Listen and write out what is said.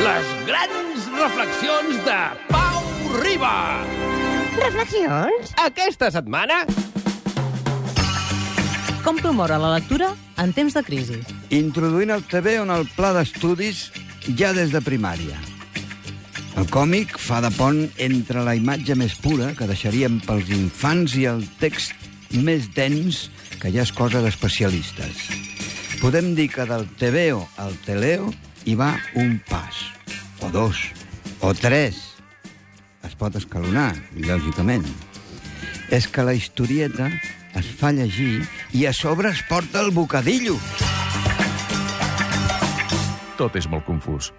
Les grans reflexions de Pau Riba. Reflexions? Aquesta setmana... Com promoure la lectura en temps de crisi? Introduint el TV on el pla d'estudis ja des de primària. El còmic fa de pont entre la imatge més pura, que deixaríem pels infants, i el text més dens, que ja és cosa d'especialistes. Podem dir que del TVO al Teleo hi va un pas, dos, o tres. Es pot escalonar, lògicament. És que la historieta es fa llegir i a sobre es porta el bocadillo. Tot és molt confús.